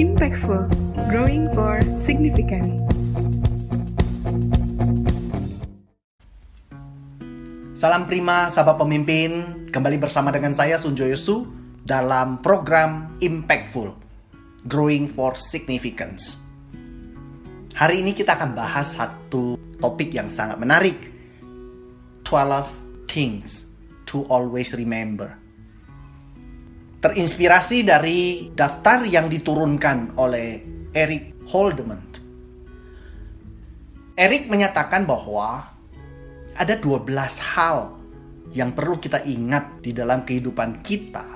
Impactful, growing for significance. Salam prima sahabat pemimpin, kembali bersama dengan saya Sunjo Yosu dalam program Impactful, Growing for Significance. Hari ini kita akan bahas satu topik yang sangat menarik. 12 things to always remember. Terinspirasi dari daftar yang diturunkan oleh Eric Holdeman. Eric menyatakan bahwa ada 12 hal yang perlu kita ingat di dalam kehidupan kita.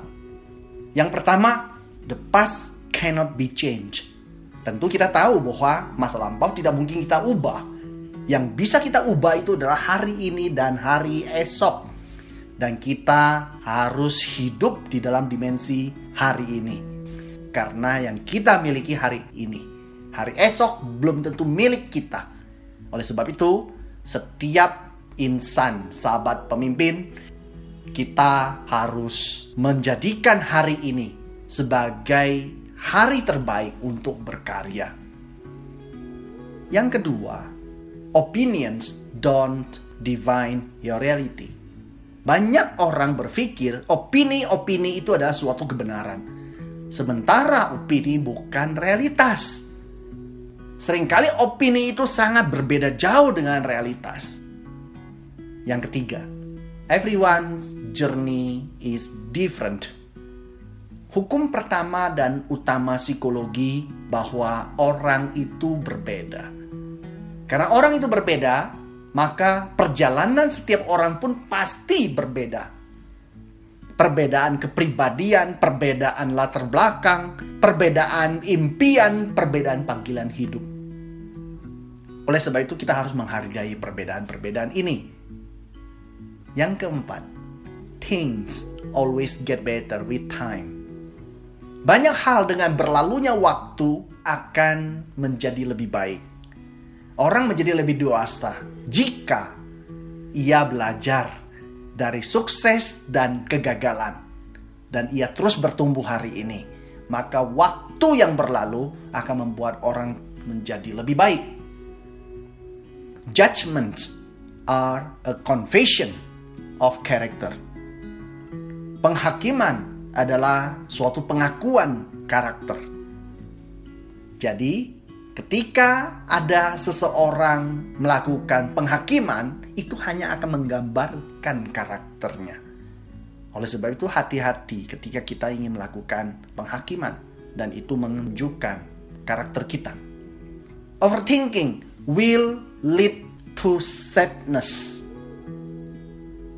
Yang pertama, the past cannot be changed. Tentu kita tahu bahwa masa lampau tidak mungkin kita ubah. Yang bisa kita ubah itu adalah hari ini dan hari esok dan kita harus hidup di dalam dimensi hari ini. Karena yang kita miliki hari ini, hari esok belum tentu milik kita. Oleh sebab itu, setiap insan, sahabat pemimpin, kita harus menjadikan hari ini sebagai hari terbaik untuk berkarya. Yang kedua, opinions don't define your reality. Banyak orang berpikir opini-opini itu adalah suatu kebenaran. Sementara opini bukan realitas. Seringkali opini itu sangat berbeda jauh dengan realitas. Yang ketiga, everyone's journey is different. Hukum pertama dan utama psikologi bahwa orang itu berbeda. Karena orang itu berbeda, maka perjalanan setiap orang pun pasti berbeda. Perbedaan kepribadian, perbedaan latar belakang, perbedaan impian, perbedaan panggilan hidup. Oleh sebab itu kita harus menghargai perbedaan-perbedaan ini. Yang keempat, things always get better with time. Banyak hal dengan berlalunya waktu akan menjadi lebih baik. Orang menjadi lebih dewasa jika ia belajar dari sukses dan kegagalan dan ia terus bertumbuh hari ini, maka waktu yang berlalu akan membuat orang menjadi lebih baik. Judgments are a confession of character. Penghakiman adalah suatu pengakuan karakter. Jadi, Ketika ada seseorang melakukan penghakiman, itu hanya akan menggambarkan karakternya. Oleh sebab itu, hati-hati ketika kita ingin melakukan penghakiman, dan itu menunjukkan karakter kita. Overthinking will lead to sadness.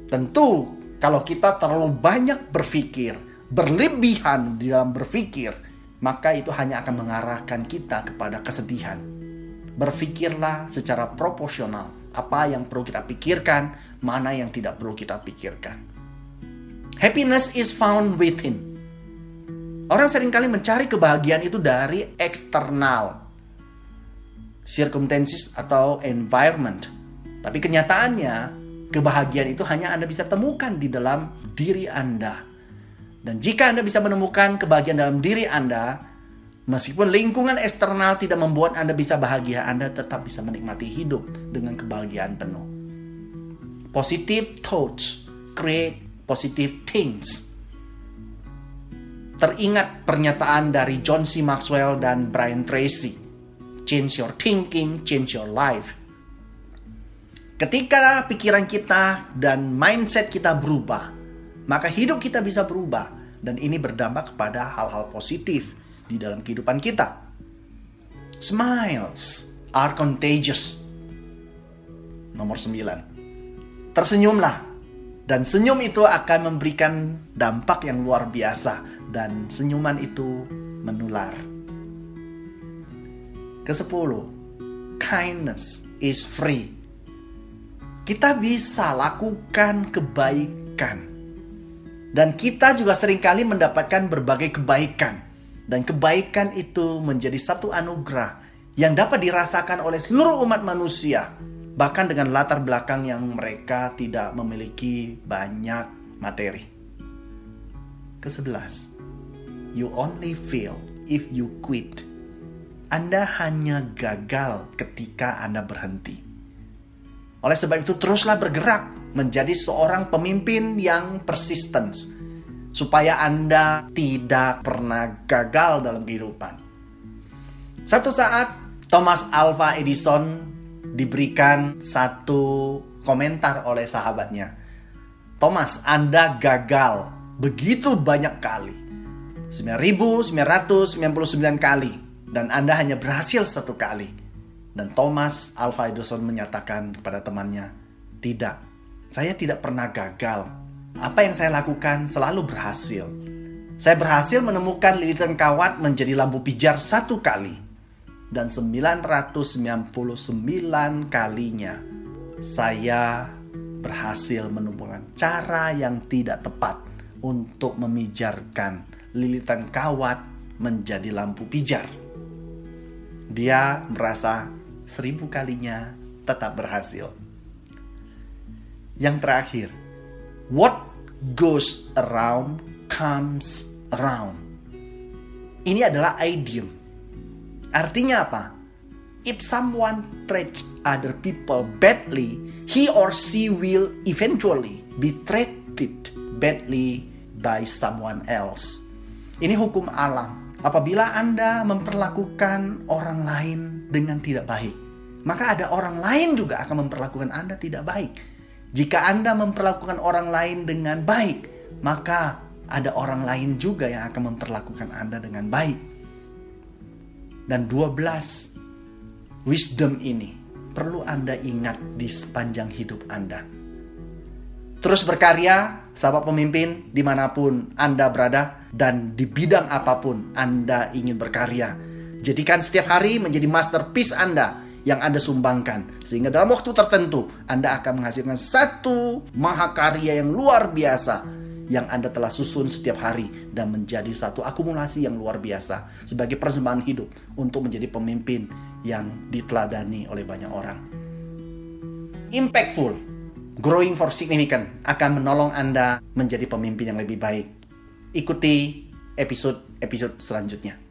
Tentu, kalau kita terlalu banyak berpikir, berlebihan di dalam berpikir, maka itu hanya akan mengarahkan kita kepada kesedihan. Berpikirlah secara proporsional apa yang perlu kita pikirkan, mana yang tidak perlu kita pikirkan. Happiness is found within. Orang sering kali mencari kebahagiaan itu dari eksternal, circumstances atau environment. Tapi kenyataannya, kebahagiaan itu hanya Anda bisa temukan di dalam diri Anda. Dan jika Anda bisa menemukan kebahagiaan dalam diri Anda, meskipun lingkungan eksternal tidak membuat Anda bisa bahagia, Anda tetap bisa menikmati hidup dengan kebahagiaan penuh. Positive thoughts create positive things. Teringat pernyataan dari John C. Maxwell dan Brian Tracy. Change your thinking, change your life. Ketika pikiran kita dan mindset kita berubah, maka hidup kita bisa berubah dan ini berdampak kepada hal-hal positif di dalam kehidupan kita. Smiles are contagious. Nomor 9. Tersenyumlah dan senyum itu akan memberikan dampak yang luar biasa dan senyuman itu menular. Kesepuluh, kindness is free. Kita bisa lakukan kebaikan dan kita juga sering kali mendapatkan berbagai kebaikan. Dan kebaikan itu menjadi satu anugerah yang dapat dirasakan oleh seluruh umat manusia. Bahkan dengan latar belakang yang mereka tidak memiliki banyak materi. Kesebelas, you only feel if you quit. Anda hanya gagal ketika Anda berhenti. Oleh sebab itu teruslah bergerak menjadi seorang pemimpin yang persistence supaya Anda tidak pernah gagal dalam kehidupan. Satu saat Thomas Alva Edison diberikan satu komentar oleh sahabatnya. Thomas, Anda gagal begitu banyak kali. 9999 kali dan Anda hanya berhasil satu kali. Dan Thomas Alva Edison menyatakan kepada temannya, "Tidak, saya tidak pernah gagal. Apa yang saya lakukan selalu berhasil. Saya berhasil menemukan lilitan kawat menjadi lampu pijar satu kali. Dan 999 kalinya saya berhasil menemukan cara yang tidak tepat untuk memijarkan lilitan kawat menjadi lampu pijar. Dia merasa seribu kalinya tetap berhasil. Yang terakhir, what goes around comes around. Ini adalah idiom. Artinya apa? If someone treats other people badly, he or she will eventually be treated badly by someone else. Ini hukum alam. Apabila Anda memperlakukan orang lain dengan tidak baik, maka ada orang lain juga akan memperlakukan Anda tidak baik. Jika Anda memperlakukan orang lain dengan baik, maka ada orang lain juga yang akan memperlakukan Anda dengan baik. Dan 12 wisdom ini perlu Anda ingat di sepanjang hidup Anda. Terus berkarya, sahabat pemimpin, di mana pun Anda berada, dan di bidang apa pun Anda ingin berkarya. Jadikan setiap hari menjadi masterpiece Anda yang Anda sumbangkan. Sehingga dalam waktu tertentu, Anda akan menghasilkan satu mahakarya yang luar biasa yang Anda telah susun setiap hari dan menjadi satu akumulasi yang luar biasa sebagai persembahan hidup untuk menjadi pemimpin yang diteladani oleh banyak orang. Impactful Growing for Significant akan menolong Anda menjadi pemimpin yang lebih baik. Ikuti episode-episode selanjutnya.